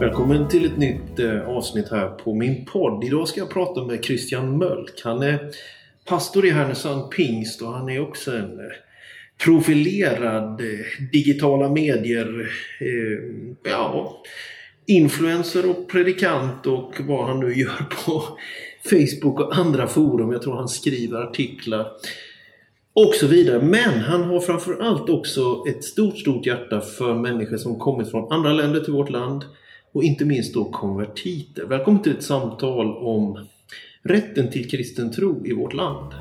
Välkommen till ett nytt eh, avsnitt här på min podd. Idag ska jag prata med Christian Mölk. Han är pastor i Härnösand Pingst och han är också en eh, profilerad eh, digitala medier ja, influencer och predikant och vad han nu gör på Facebook och andra forum. Jag tror han skriver artiklar och så vidare. Men han har framförallt också ett stort, stort hjärta för människor som kommit från andra länder till vårt land och inte minst då konvertiter. Välkommen till ett samtal om rätten till kristen tro i vårt land.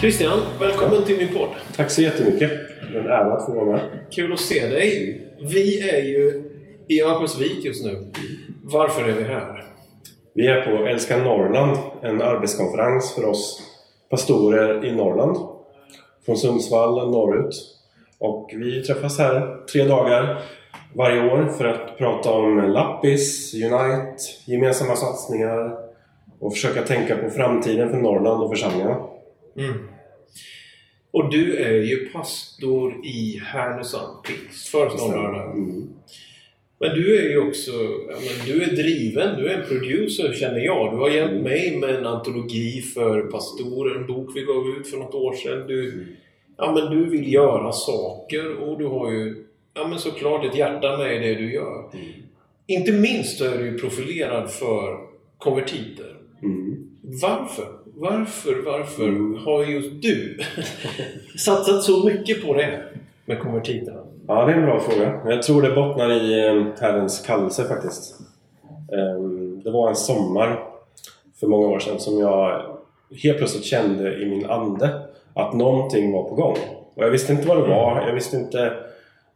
Christian, välkommen till min podd. Tack så jättemycket. Det är en ära att få vara med. Kul att se dig. Vi är ju i Örnsköldsvik just nu. Varför är vi här? Vi är på Älska Norrland, en arbetskonferens för oss pastorer i Norrland. Från Sundsvall norrut. Och vi träffas här tre dagar varje år för att prata om Lappis, Unite, gemensamma satsningar och försöka tänka på framtiden för Norrland och församlingarna. Mm. Och du är ju pastor i Härnösand pingst, föreslagna mm. Men du är ju också men du är driven, du är en producer känner jag. Du har hjälpt mig med en antologi för pastorer, en bok vi gav ut för något år sedan. Du, ja, men du vill göra saker och du har ju ja, men såklart ett hjärta med i det du gör. Mm. Inte minst är du profilerad för konvertiter. Mm. Varför? Varför, varför mm. har just du satsat så mycket på det med konvertiterna? Ja, det är en bra fråga. Jag tror det bottnar i eh, Herrens kallelse faktiskt. Ehm, det var en sommar för många år sedan som jag helt plötsligt kände i min ande att någonting var på gång. Och jag visste inte vad det var, jag visste inte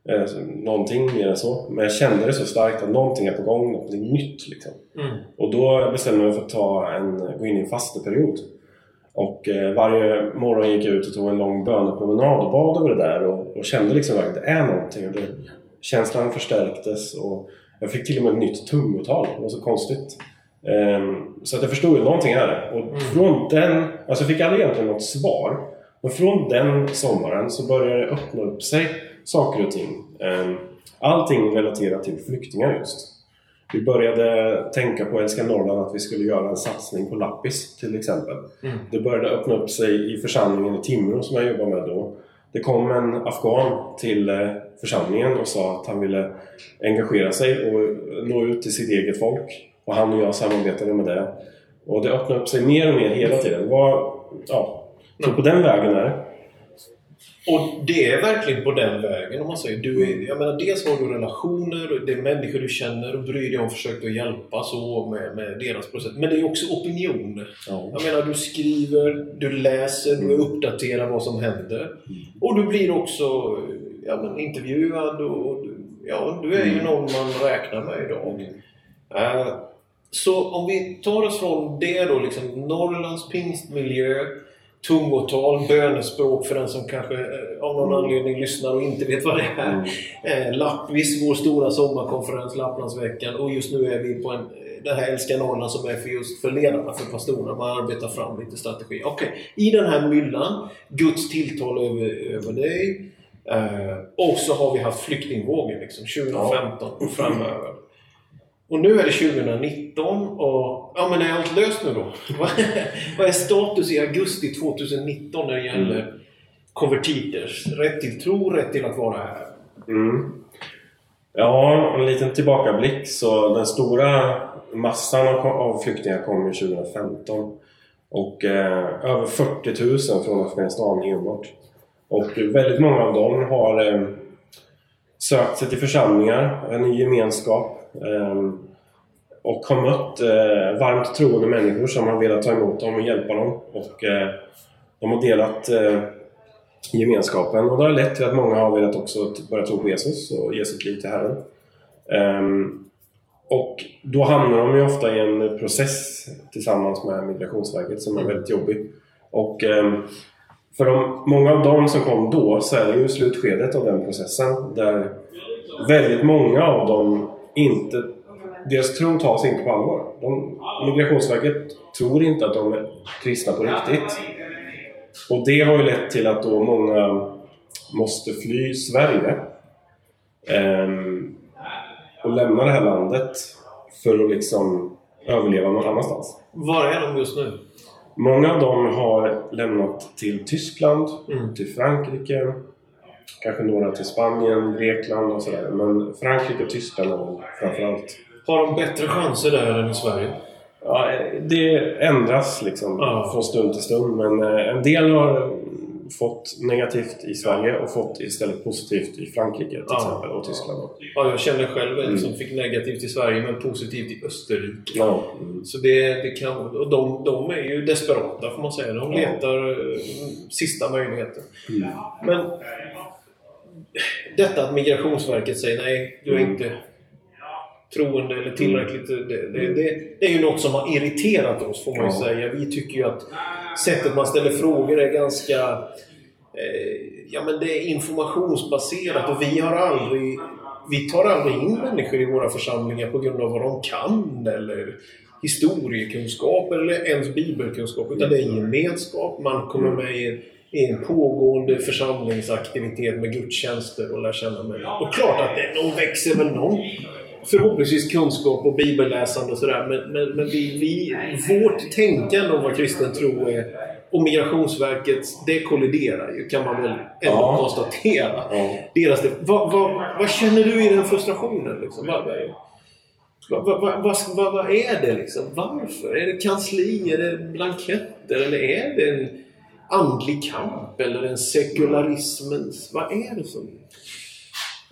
eh, någonting mer än så. Men jag kände det så starkt att någonting är på gång, någonting nytt. Liksom. Mm. Och då bestämde jag mig för att ta en, gå in i en fasteperiod. Och eh, varje morgon gick jag ut och tog en lång bönepromenad och bad över det där och, och kände liksom att det är någonting. Och det, känslan förstärktes och jag fick till och med ett nytt tungotal. Det var så konstigt. Um, så att jag förstod att någonting är det. Och mm. från den, alltså jag fick aldrig egentligen något svar. Men från den sommaren så började det öppna upp sig saker och ting. Um, allting relaterat till flyktingar just. Vi började tänka på Älska Norrland att vi skulle göra en satsning på lappis till exempel. Mm. Det började öppna upp sig i församlingen i Timrå som jag jobbade med då. Det kom en afghan till eh, församlingen och sa att han ville engagera sig och nå ut till sitt eget folk. Och han och jag samarbetade med det. Och det öppnade upp sig mer och mer hela tiden. Var, ja, så på den vägen är det. Och det är verkligen på den vägen om man säger. Du är, jag menar, dels har du relationer, det är människor du känner och bryr dig om och försöker att hjälpa så med, med deras process. Men det är också opinion. Ja. Jag menar, du skriver, du läser, du är mm. uppdaterad vad som händer. Mm. Och du blir också ja, men, intervjuad och, ja, du är ju mm. någon man räknar med idag. Uh, så om vi tar oss från det då, liksom Norrlands pingstmiljö tungotal, bönespråk för den som kanske eh, av någon mm. anledning lyssnar och inte vet vad det är. Mm. Eh, Lappvis, vår stora sommarkonferens, Lapplandsveckan och just nu är vi på en, det här Älska Norrland som är för just för ledarna, för pastorerna. Man arbetar fram lite strategi. Okej, okay. i den här myllan, Guds tilltal över, över dig. Eh, och så har vi haft flyktingvågen liksom, 2015 och framöver. Och nu är det 2019 och ja men är allt löst nu då? Vad är status i augusti 2019 när det gäller mm. konvertiters? Rätt till tro, rätt till att vara här? Mm. Ja, en liten tillbakablick. Så den stora massan av flyktingar kom ju 2015. Och eh, över 40 000 från Afghanistan enbart. Och väldigt många av dem har eh, sökt sig till församlingar, en gemenskap Ehm, Ehm, och har mött eh, varmt troende människor som har velat ta emot dem och hjälpa dem. Och eh, de har delat eh, gemenskapen och det har lett till att många har velat också börja tro på Jesus och ge sitt liv till Herren. Ehm, och då hamnar de ju ofta i en process tillsammans med Migrationsverket som är väldigt jobbig. Och ehm, för de, många av dem som kom då så är det ju slutskedet av den processen där väldigt många av dem inte deras tro tas inte på allvar. De, Migrationsverket tror inte att de är kristna på riktigt. Och det har ju lett till att då många måste fly Sverige ehm, och lämna det här landet för att liksom överleva någon annanstans. Var är de just nu? Många av dem har lämnat till Tyskland, Mm. till Frankrike, kanske några till Spanien, Grekland och sådär. Men Frankrike och Tyskland framförallt. Har de bättre chanser där än i Sverige? Ja, det ändras liksom Ja. från stund till stund. Men eh, en del har fått negativt i Sverige och fått istället positivt i Frankrike till Ja. exempel och Tyskland. Ja, jag känner själv en Mm. som fick negativt i Sverige men positivt i Österrike. Ja. Mm. Så det, det kan, och de, de är ju desperata får man säga. De Ja. letar eh, sista möjligheten. Mm. Men detta att Migrationsverket säger nej, du är Mm. inte troende eller tillräckligt. Det, det, det, det är ju något som har irriterat oss får man ju Ja. säga. Vi tycker ju att sättet man ställer frågor är ganska eh, ja, men det är informationsbaserat och vi har aldrig vi tar aldrig in människor i våra församlingar på grund av vad de kan eller historiekunskap eller ens bibelkunskap. Utan det är gemenskap. Man kommer med i, i en pågående församlingsaktivitet med gudstjänster och lär känna människor. Och klart att det, någon växer väl någon förhoppningsvis kunskap och bibelläsande och sådär. Men, men, men vi, vi, vårt tänkande om vad kristen tro är och Migrationsverkets, det kolliderar ju kan man väl ändå Ja. konstatera. Ja. Deras, vad, vad, vad känner du i den frustrationen? Liksom? Vad, vad, vad, vad är det liksom? Varför? Är det kansli? Är det blanketter? Eller är det en andlig kamp? Eller en sekularismens... Vad är det som...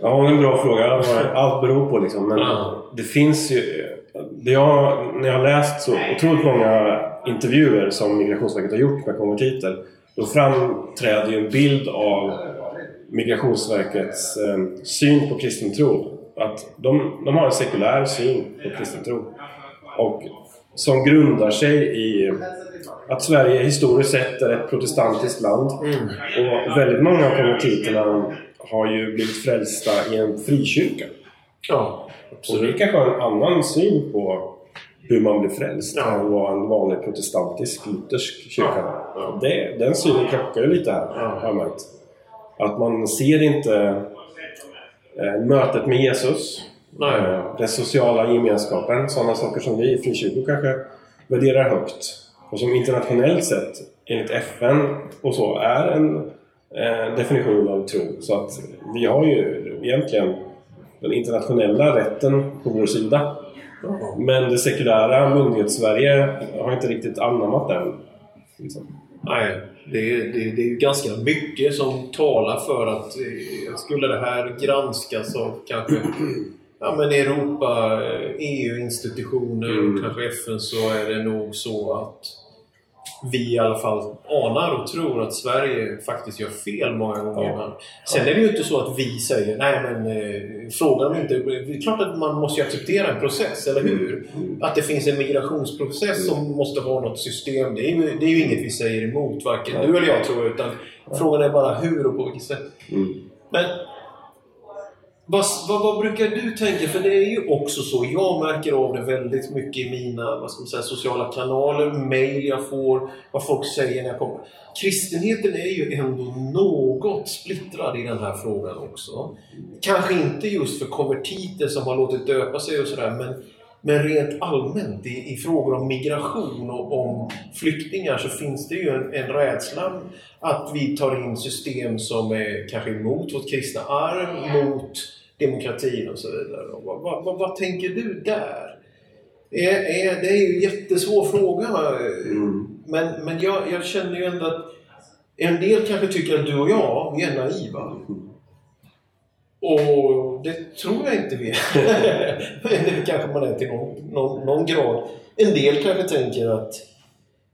Ja, det är en bra fråga. Allt beror på liksom. Men Ja. det finns ju... Det jag, när jag har läst så otroligt många intervjuer som Migrationsverket har gjort med konvertiter då framträder ju en bild av Migrationsverkets eh, syn på kristen tro. Att de, de har en sekulär syn på kristen tro. Och som grundar sig i att Sverige historiskt sett är ett protestantiskt land. Och väldigt många av konvertiterna har ju blivit frälsta i en frikyrka. Ja, Så vi kanske har en annan syn på hur man blir frälst Ja. än vad en vanlig protestantisk luthersk kyrka har. Ja. Det, den synen krockar ju lite här, Ja. har jag märkt. Att man ser inte eh, mötet med Jesus, eh, den sociala gemenskapen, sådana saker som vi i frikyrkor kanske värderar högt. Och som internationellt sett, enligt FN och så, är en eh, definition av tro. Så att vi har ju egentligen den internationella rätten på vår sida. Men det sekulära myndighets-Sverige har inte riktigt anammat den. Liksom. Nej, det är, det, är- det är ganska mycket som talar för att eh, skulle det här granskas av kanske ja, men Europa, EU-institutioner Mm. och kanske FN så är det nog så att vi i alla fall anar och tror att Sverige faktiskt gör fel många gånger. Ja. Sen är det ju inte så att vi säger nej men eh, frågan om inte... Det är klart att man måste acceptera en process, eller hur? Att det finns en migrationsprocess som måste ha något system. Det är ju, det är ju inget vi säger emot, varken Nej. du eller jag tror. Utan frågan är bara hur och på vilket sätt. Mm. Men vad, vad, vad brukar du tänka? För det är ju också så. Jag märker av det väldigt mycket i mina vad ska man säga, sociala kanaler, mejl jag får, vad folk säger när jag kommer. Kristenheten är ju ändå något splittrad i den här frågan också. Kanske inte just för konvertiter som har låtit döpa sig och sådär, men, men rent allmänt i, i frågor om migration och om flyktingar så finns det ju en, en rädsla att vi tar in system som är kanske emot vårt kristna arv, mot demokratin och så vidare. Och Vad, vad, vad, vad tänker du där? Är, är, det är ju en jättesvår fråga. Mm. Men, men jag, jag känner ju ändå att en del kanske tycker att du och jag, vi är naiva. Och det tror jag inte vi är. Det kanske man är till någon, någon, någon grad. En del kanske tänker att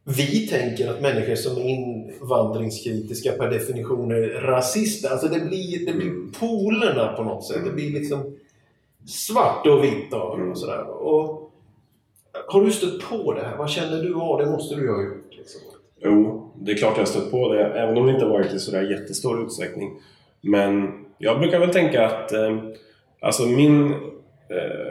vi tänker att människor som är invandringskritiska per definition är rasister. Alltså det blir, det blir polerna på något sätt. Det blir liksom svart och vitt och, och sådär. Och, har du stött på det här? Vad känner du av det? måste du ha gjort. Liksom. Jo, det är klart jag har stött på det, även om det inte varit i sådär jättestor utsträckning. Men jag brukar väl tänka att eh, alltså min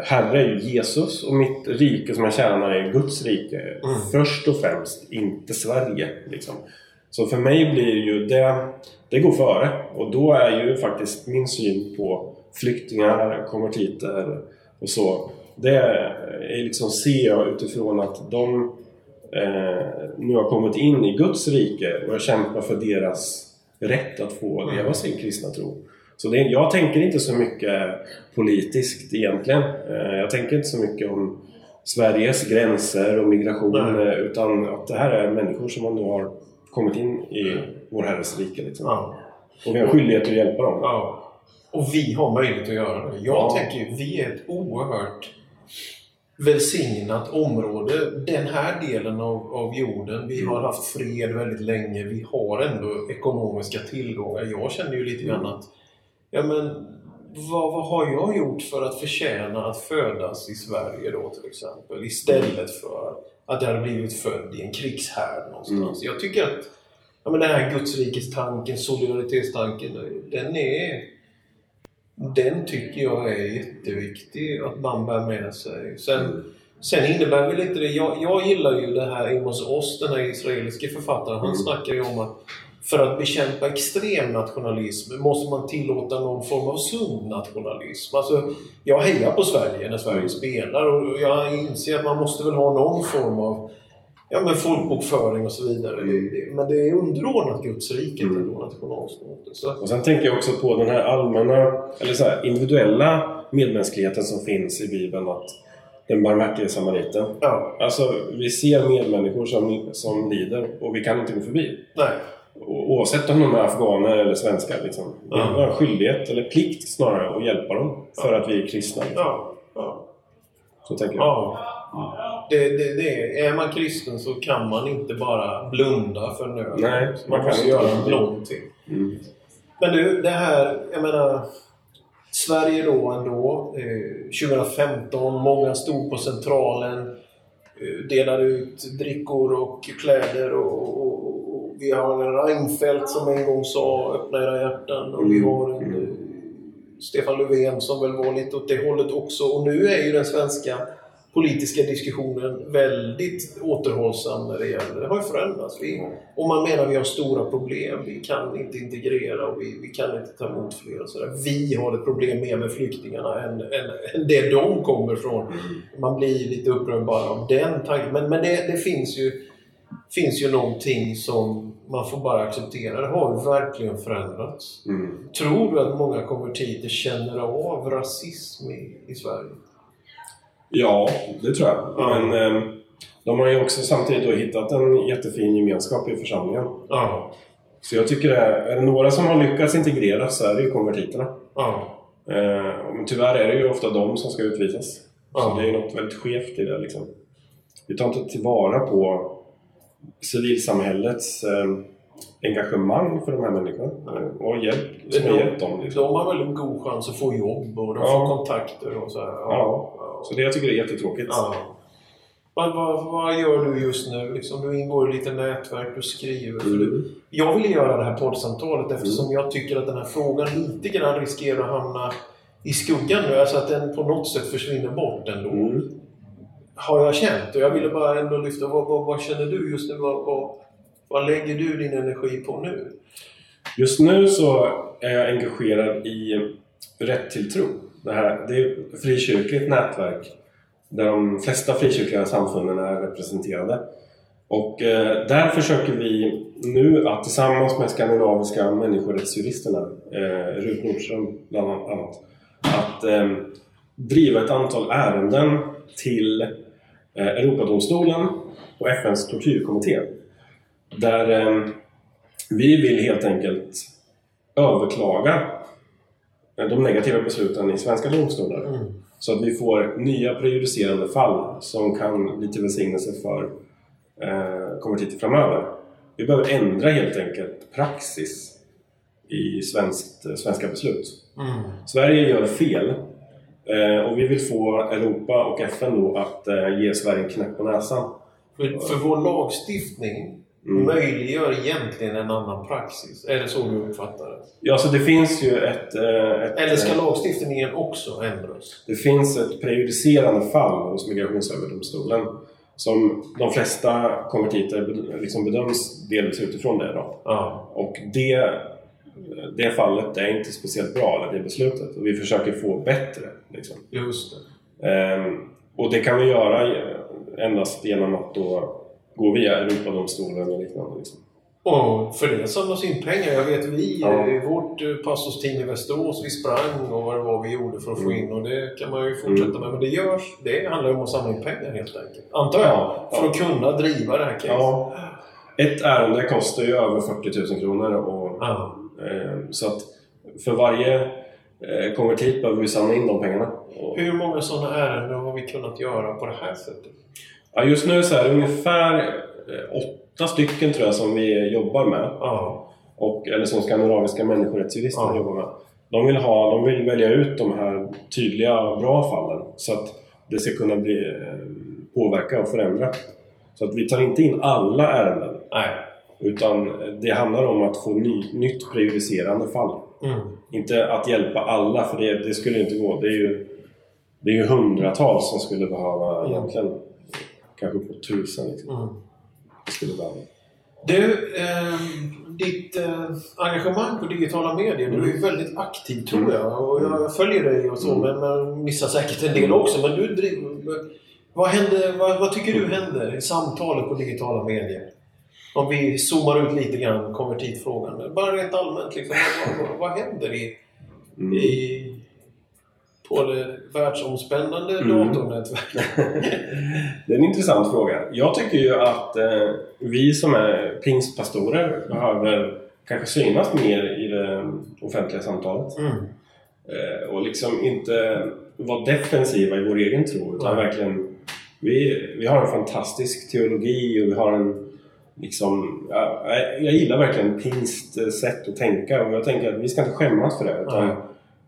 Herre är ju Jesus och mitt rike som jag tjänar är Guds rike. Mm. Först och främst, inte Sverige. Liksom. Så för mig blir ju det, det går före. Och då är ju faktiskt min syn på flyktingar, konvertiter och så. Det är liksom, ser jag utifrån att de eh, nu har kommit in i Guds rike och jag kämpar för deras rätt att få leva sin kristna tro. Så det, jag tänker inte så mycket politiskt egentligen. Eh, jag tänker inte så mycket om Sveriges gränser och migration Nej. eh, utan att det här är människor som man då har kommit in i vår Herres rike. Liksom. Ja. Och vi har skyldighet att hjälpa dem. Ja. Och vi har möjlighet att göra det. Jag Ja. tänker vi är ett oerhört välsignat område. Den här delen av, av jorden. Vi har haft fred väldigt länge. Vi har ändå ekonomiska tillgångar. Jag känner ju lite grann att ja, men, vad, vad har jag gjort för att förtjäna att födas i Sverige då till exempel? Istället för att jag hade blivit född i en krigshärd någonstans. Jag tycker att ja, men den här gudsrikestanken, solidaritetstanken, den är den tycker jag är jätteviktig att man bär med sig. Sen, sen innebär väl inte det... Jag, jag gillar ju det här Amos Oz, den här israeliske författaren. Han Mm. snackar ju om att för att bekämpa extrem nationalism måste man tillåta någon form av sund nationalism. Alltså, jag hejar på Sverige när Sverige spelar och jag inser att man måste väl ha någon form av ja, men folkbokföring och så vidare. Men det är underordnat Guds rike Mm. ändå, nationalstaten. Så, Och sen tänker jag också på den här allmänna, eller så här, individuella medmänskligheten som finns i Bibeln. Att den barmhärtige samariten. ja, Alltså, vi ser medmänniskor som, som lider och vi kan inte gå förbi. nej. Oavsett om de är afghaner eller svenskar. Liksom. Vi Ja. har en skyldighet, eller plikt snarare, att hjälpa dem. För att vi är kristna. Liksom. Ja, ja. Så tänker jag. Ja. Det, det, det, är man kristen så kan man inte bara blunda för nöden. Nej, man, man kan måste inte. göra någonting. Mm. Men du, det här, jag menar... Sverige då ändå, eh, 2015, många stod på Centralen, eh, delade ut drickor och kläder och, och, och vi har en Reinfeldt som en gång sa öppna era hjärtan och vi Mm. har en eh, Stefan Löfven som väl var lite åt det hållet också. Och nu är ju den svenska politiska diskussionen väldigt återhållsam när det gäller. Det har ju förändrats. Vi, och man menar att vi har stora problem. Vi kan inte integrera och vi, vi kan inte ta emot fler. Så där. Vi har ett problem mer med flyktingarna än, än, än det de kommer från. Man blir lite upprörd bara av den tanken. Men, men det, det finns, ju, finns ju någonting som man får bara acceptera. Det har ju verkligen förändrats. Mm. Tror du att många konvertiter känner av rasism i, i Sverige? Ja, det tror jag. Ja. Men eh, de har ju också samtidigt hittat en jättefin gemenskap i församlingen. Ja. Så jag tycker det är, är det några som har lyckats integreras så är det ju konvertiterna. Eh, men tyvärr är det ju ofta de som ska utvisas. Så det är något väldigt skevt i det liksom. Vi tar inte tillvara på civilsamhällets eh, engagemang för de här människorna eh, och hjälp, som har hjälpt dem. Liksom. De har väldigt god chans att få jobb och de Ja. får kontakter och så här. Ja. Så det jag tycker är jättetråkigt. Ja. Vad, vad, vad gör du just nu? Liksom, du ingår i lite nätverk, du skriver. Du, Mm. jag vill göra det här poddsamtalet eftersom jag tycker att den här frågan lite grann riskerar att hamna i skuggan nu. Alltså att den på något sätt försvinner bort ändå. Mm. Har jag känt. Och jag ville bara ändå lyfta, vad, vad, vad känner du just nu? Vad, vad, vad lägger du din energi på nu? Just nu så är jag engagerad i Rätt till tro. Det, här, det är ett frikyrkligt nätverk där de flesta frikyrkliga samfunden är representerade. Och eh, där försöker vi nu att tillsammans med skandinaviska människorättsjuristerna, eh, Rut Nordström bland annat, att eh, driva ett antal ärenden till Europadomstolen och FNs tortyrkommitté. Där eh, vi vill helt enkelt överklaga de negativa besluten i svenska domstolar. Mm. Så att vi får nya prejudicerande fall som kan bli till välsignelse för eh, konvertiter framöver. Vi behöver ändra helt enkelt praxis i svenskt, svenska beslut. Mm. Sverige gör fel eh, och vi vill få Europa och FN då att eh, ge Sverige en knäpp på näsan. För, för vår lagstiftning Mm. möjliggör egentligen en annan praxis. Är det så du uppfattar det? Ja, så det finns ju ett... eh, ett Eller ska lagstiftningen också ändras? Det finns ett prejudicerande fall hos Migrationsöverdomstolen som de flesta konvertiter liksom bedöms delvis utifrån det. Då. Ja. Och det, det fallet är inte speciellt bra, det beslutet. Och vi försöker få bättre. Liksom. Just det. Ehm, och det kan vi göra endast genom att då gå via Europadomstolen och liknande. Liksom. Och för det samlas in pengar. Jag vet vi, Ja. eh, vårt eh, pastorsteam i Västerås, vi sprang och vad det var vi gjorde för att få Mm. in. Och det kan man ju fortsätta med. Men det görs. Det handlar om att samla in pengar helt enkelt. Antar jag. Ja, För att kunna driva det här caset. Ja. Ett ärende kostar ju över 40 000 kronor. Och, eh, så att för varje eh, konvertit behöver vi samla in de pengarna. Och, Hur många sådana ärenden har vi kunnat göra på det här sättet? ja, just nu så är det ungefär eh, åtta stycken tror jag som vi jobbar med. Ja. och, eller som skandinaviska människorättsjurister Ja. jobbar med. De vill, ha, de vill välja ut de här tydliga, bra fallen så att det ska kunna bli, eh, påverka och förändra. Så att vi tar inte in alla ärenden Nej. utan det handlar om att få ny, nytt prejudicerande fall. Mm. Inte att hjälpa alla, för det, det skulle inte gå. Det är ju, det är ju hundratals som skulle behöva Mm. egentligen. Kanske på tusen liksom. Mm. Det skulle behöva. Du, eh, ditt eh, engagemang på digitala medier, du är ju väldigt aktiv tror jag. Och jag följer dig och så, Mm. men man missar säkert en del också. Men du driver... Vad, händer, vad, vad tycker du händer i samtalet på digitala medier? Om vi zoomar ut lite grann, konvertitfrågan. Bara rent allmänt, liksom, vad, vad, vad händer i, Mm. i, på det världsomspännande Mm. datornätverket? Det är en intressant fråga. Jag tycker ju att eh, vi som är pingstpastorer behöver kanske synas mer i det offentliga samtalet. Mm. Eh, och liksom inte vara defensiva i vår egen tro utan verkligen vi, vi har en fantastisk teologi och vi har en liksom, ja, jag- gillar verkligen pingst eh, sätt att tänka och jag tänker att vi ska inte skämmas för det utan Nej.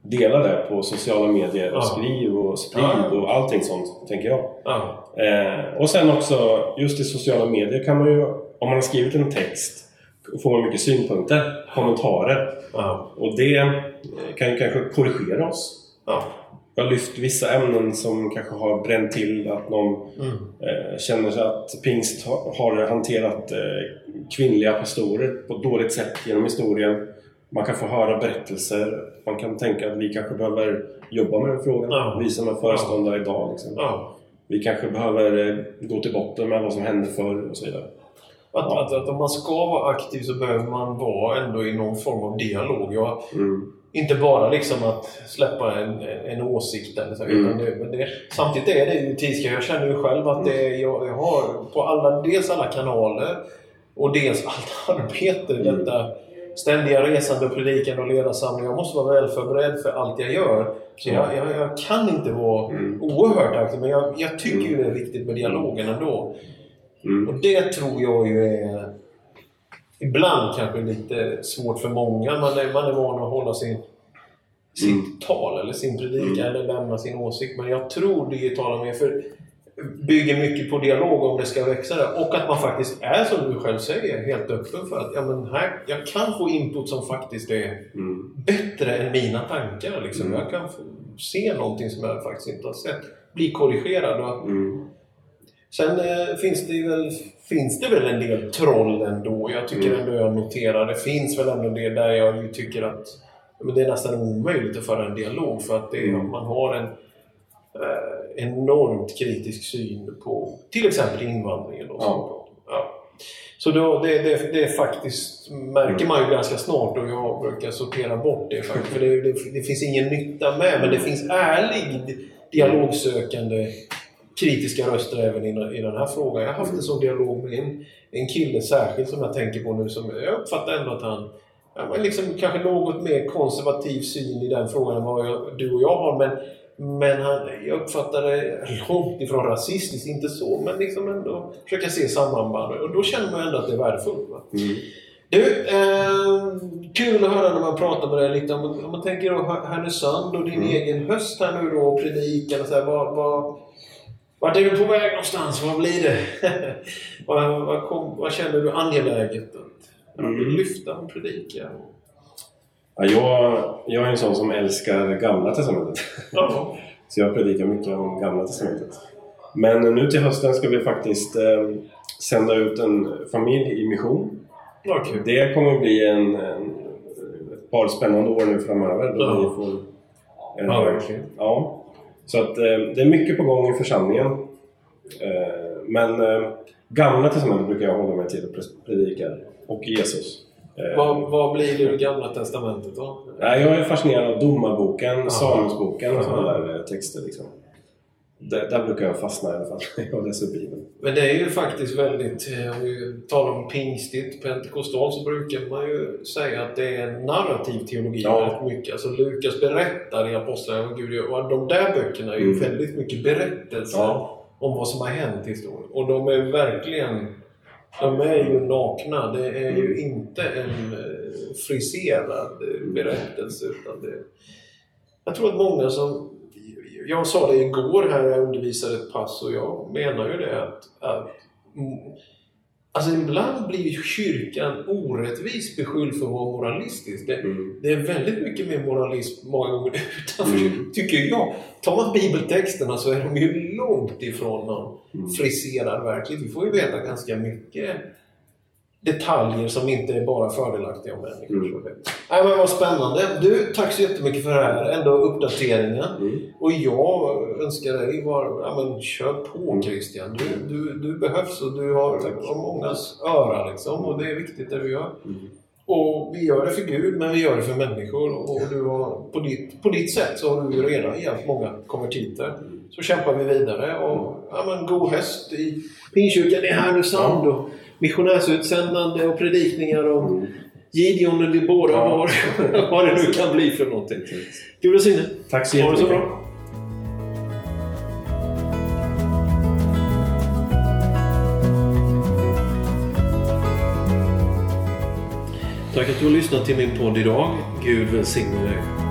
dela det på sociala medier och skriv och sprid och allting sånt, tänker jag. Ja. Eh, och sen också, just i sociala medier kan man ju, om man har skrivit en text, får man mycket synpunkter, kommentarer. Och det kan ju kanske korrigera oss. Ja. Jag har lyft vissa ämnen som kanske har bränt till, att någon Mm. eh, känner sig att pingst ha, har hanterat eh, kvinnliga pastorer på ett dåligt sätt genom historien. Man kan få höra berättelser. Man kan tänka att vi kanske behöver jobba med den frågan. Ja. Vi som är föreståndare idag. Liksom. Ja. Vi kanske behöver eh, gå till botten med vad som hände förr och så vidare. Att, Ja. att, att om man ska vara aktiv så behöver man vara ändå i någon form av dialog. Jag, Mm. Inte bara liksom att släppa en, en åsikt eller så. Mm. Det, men det, samtidigt är det ju tidskrift. Jag känner ju själv att det, är- jag, jag har på alla, dels alla kanaler och dels allt arbete. Mm. Detta ständiga resande predikande och ledarsamling. Jag måste vara väl förberedd för allt jag gör. Så Ja. jag, jag, jag kan inte vara Mm. oerhört aktiv. Men jag, jag tycker ju det är viktigt med dialogen ändå. Mm. Och det tror jag ju är ibland kanske lite svårt för många. Man är, man är van att hålla sin, sitt Mm. tal eller sin predikan Mm. eller lämna sin åsikt. Men jag tror digitala medier bygger mycket på dialog om det ska växa där. Och att man faktiskt är, som du själv säger, helt öppen för att ja, men här, jag kan få input som faktiskt är Mm. bättre än mina tankar. Liksom. Mm. Jag kan få se någonting som jag faktiskt inte har sett. Bli korrigerad. Och, Mm. Sen eh, finns, det väl, finns det väl en del troll ändå. Jag tycker Mm. ändå jag noterar. Det finns väl ändå det där jag ju tycker att men det är nästan omöjligt att föra en dialog för att det, Mm. man har en eh, enormt kritisk syn på till exempel invandringen. Då, Ja. ja. Så då, det, det, det är faktiskt, märker man ju ganska snart och jag brukar sortera bort det faktiskt. För det, det, det finns ingen nytta med men det finns ärlig dialogsökande kritiska röster även i, i den här frågan. Jag har haft en sån dialog med en, en kille särskilt som jag tänker på nu. Som jag uppfattar ändå att han men liksom kanske något mer konservativ syn i den frågan än vad jag, du och jag har. Men, men han, jag uppfattar det långt ifrån rasistiskt, inte så, men liksom ändå försöka se samband. Och då känner man ändå att det är värdefullt. Va? Mm. Du, eh, kul att höra när man pratar med dig lite. Om, man- om man tänker då Här- Härnösand och din Mm. egen höst här nu då och predikan och så här, vad, vad, Vart är du på väg någonstans? Vad blir det? vad, vad, kom, vad känner du angeläget att mm. lyfta och predika? Ja, jag, jag är en sån som älskar Gamla Testamentet. Ja. Så jag predikar mycket om Gamla Testamentet. Men nu till hösten ska vi faktiskt eh, sända ut en familj i mission. Okay. Det kommer att bli en, en, ett par spännande år nu framöver. Då Ja. vi får, eh, Ja, verkligen. ja. Så att, eh, det är mycket på gång i församlingen. Eh, men eh, Gamla Testamentet brukar jag hålla mig till och predika. Och Jesus. Vad, vad blir det i Gamla Testamentet då? Jag är fascinerad av Domarboken. Samuelsboken och sådana där texter. Liksom. Där, där brukar jag fastna i alla fall. Jag läser Bibeln. Men det är ju faktiskt väldigt, eh, om vi talar om pingstigt, pentekostal, så brukar man ju säga att det är narrativ teologi Ja. väldigt mycket. Alltså Lukas berättar i Apostlagärningarna och de där böckerna är ju Mm. väldigt mycket berättelser Ja. om vad som har hänt i historien. Och de är verkligen, de är ju nakna. Det är ju Mm. inte en eh, friserad eh, berättelse utan det jag tror att många som... Jag sa det igår här när jag undervisade ett pass och jag menar ju det att, att Alltså ibland blir kyrkan orättvist beskylld för att vara moralistisk. Det, Mm. det är väldigt mycket mer moralism många gånger utanför Mm. tycker jag. Tar man bibeltexterna så är de ju långt ifrån någon Mm. friserad verklighet. Vi får ju veta ganska mycket detaljer som inte är bara fördelaktiga om människor. Mm. Nej, men vad spännande. Du, tack så jättemycket för det här ändå uppdateringen. Mm. Och jag önskar dig bara, ja men kör på Mm. Christian. Du, du, du behövs och du har, Tack. mångas öra liksom och det är viktigt det du gör. Mm. Och vi gör det för Gud, men vi gör det för människor. Och du har, på, ditt, på ditt sätt så har du redan hjälpt många konvertiter. Så kämpar vi vidare. Och, ja, men, god höst i Pingstkyrkan i Härnösand. Och missionärsutsändande och predikningar om Mm. Gideon eller Deborah. Ja. Vad, vad det nu kan bli för någonting. Gud välsigne. Tack så Ha det så jättemycket. bra. Tack att du har lyssnat till min podd idag. Gud välsigne dig.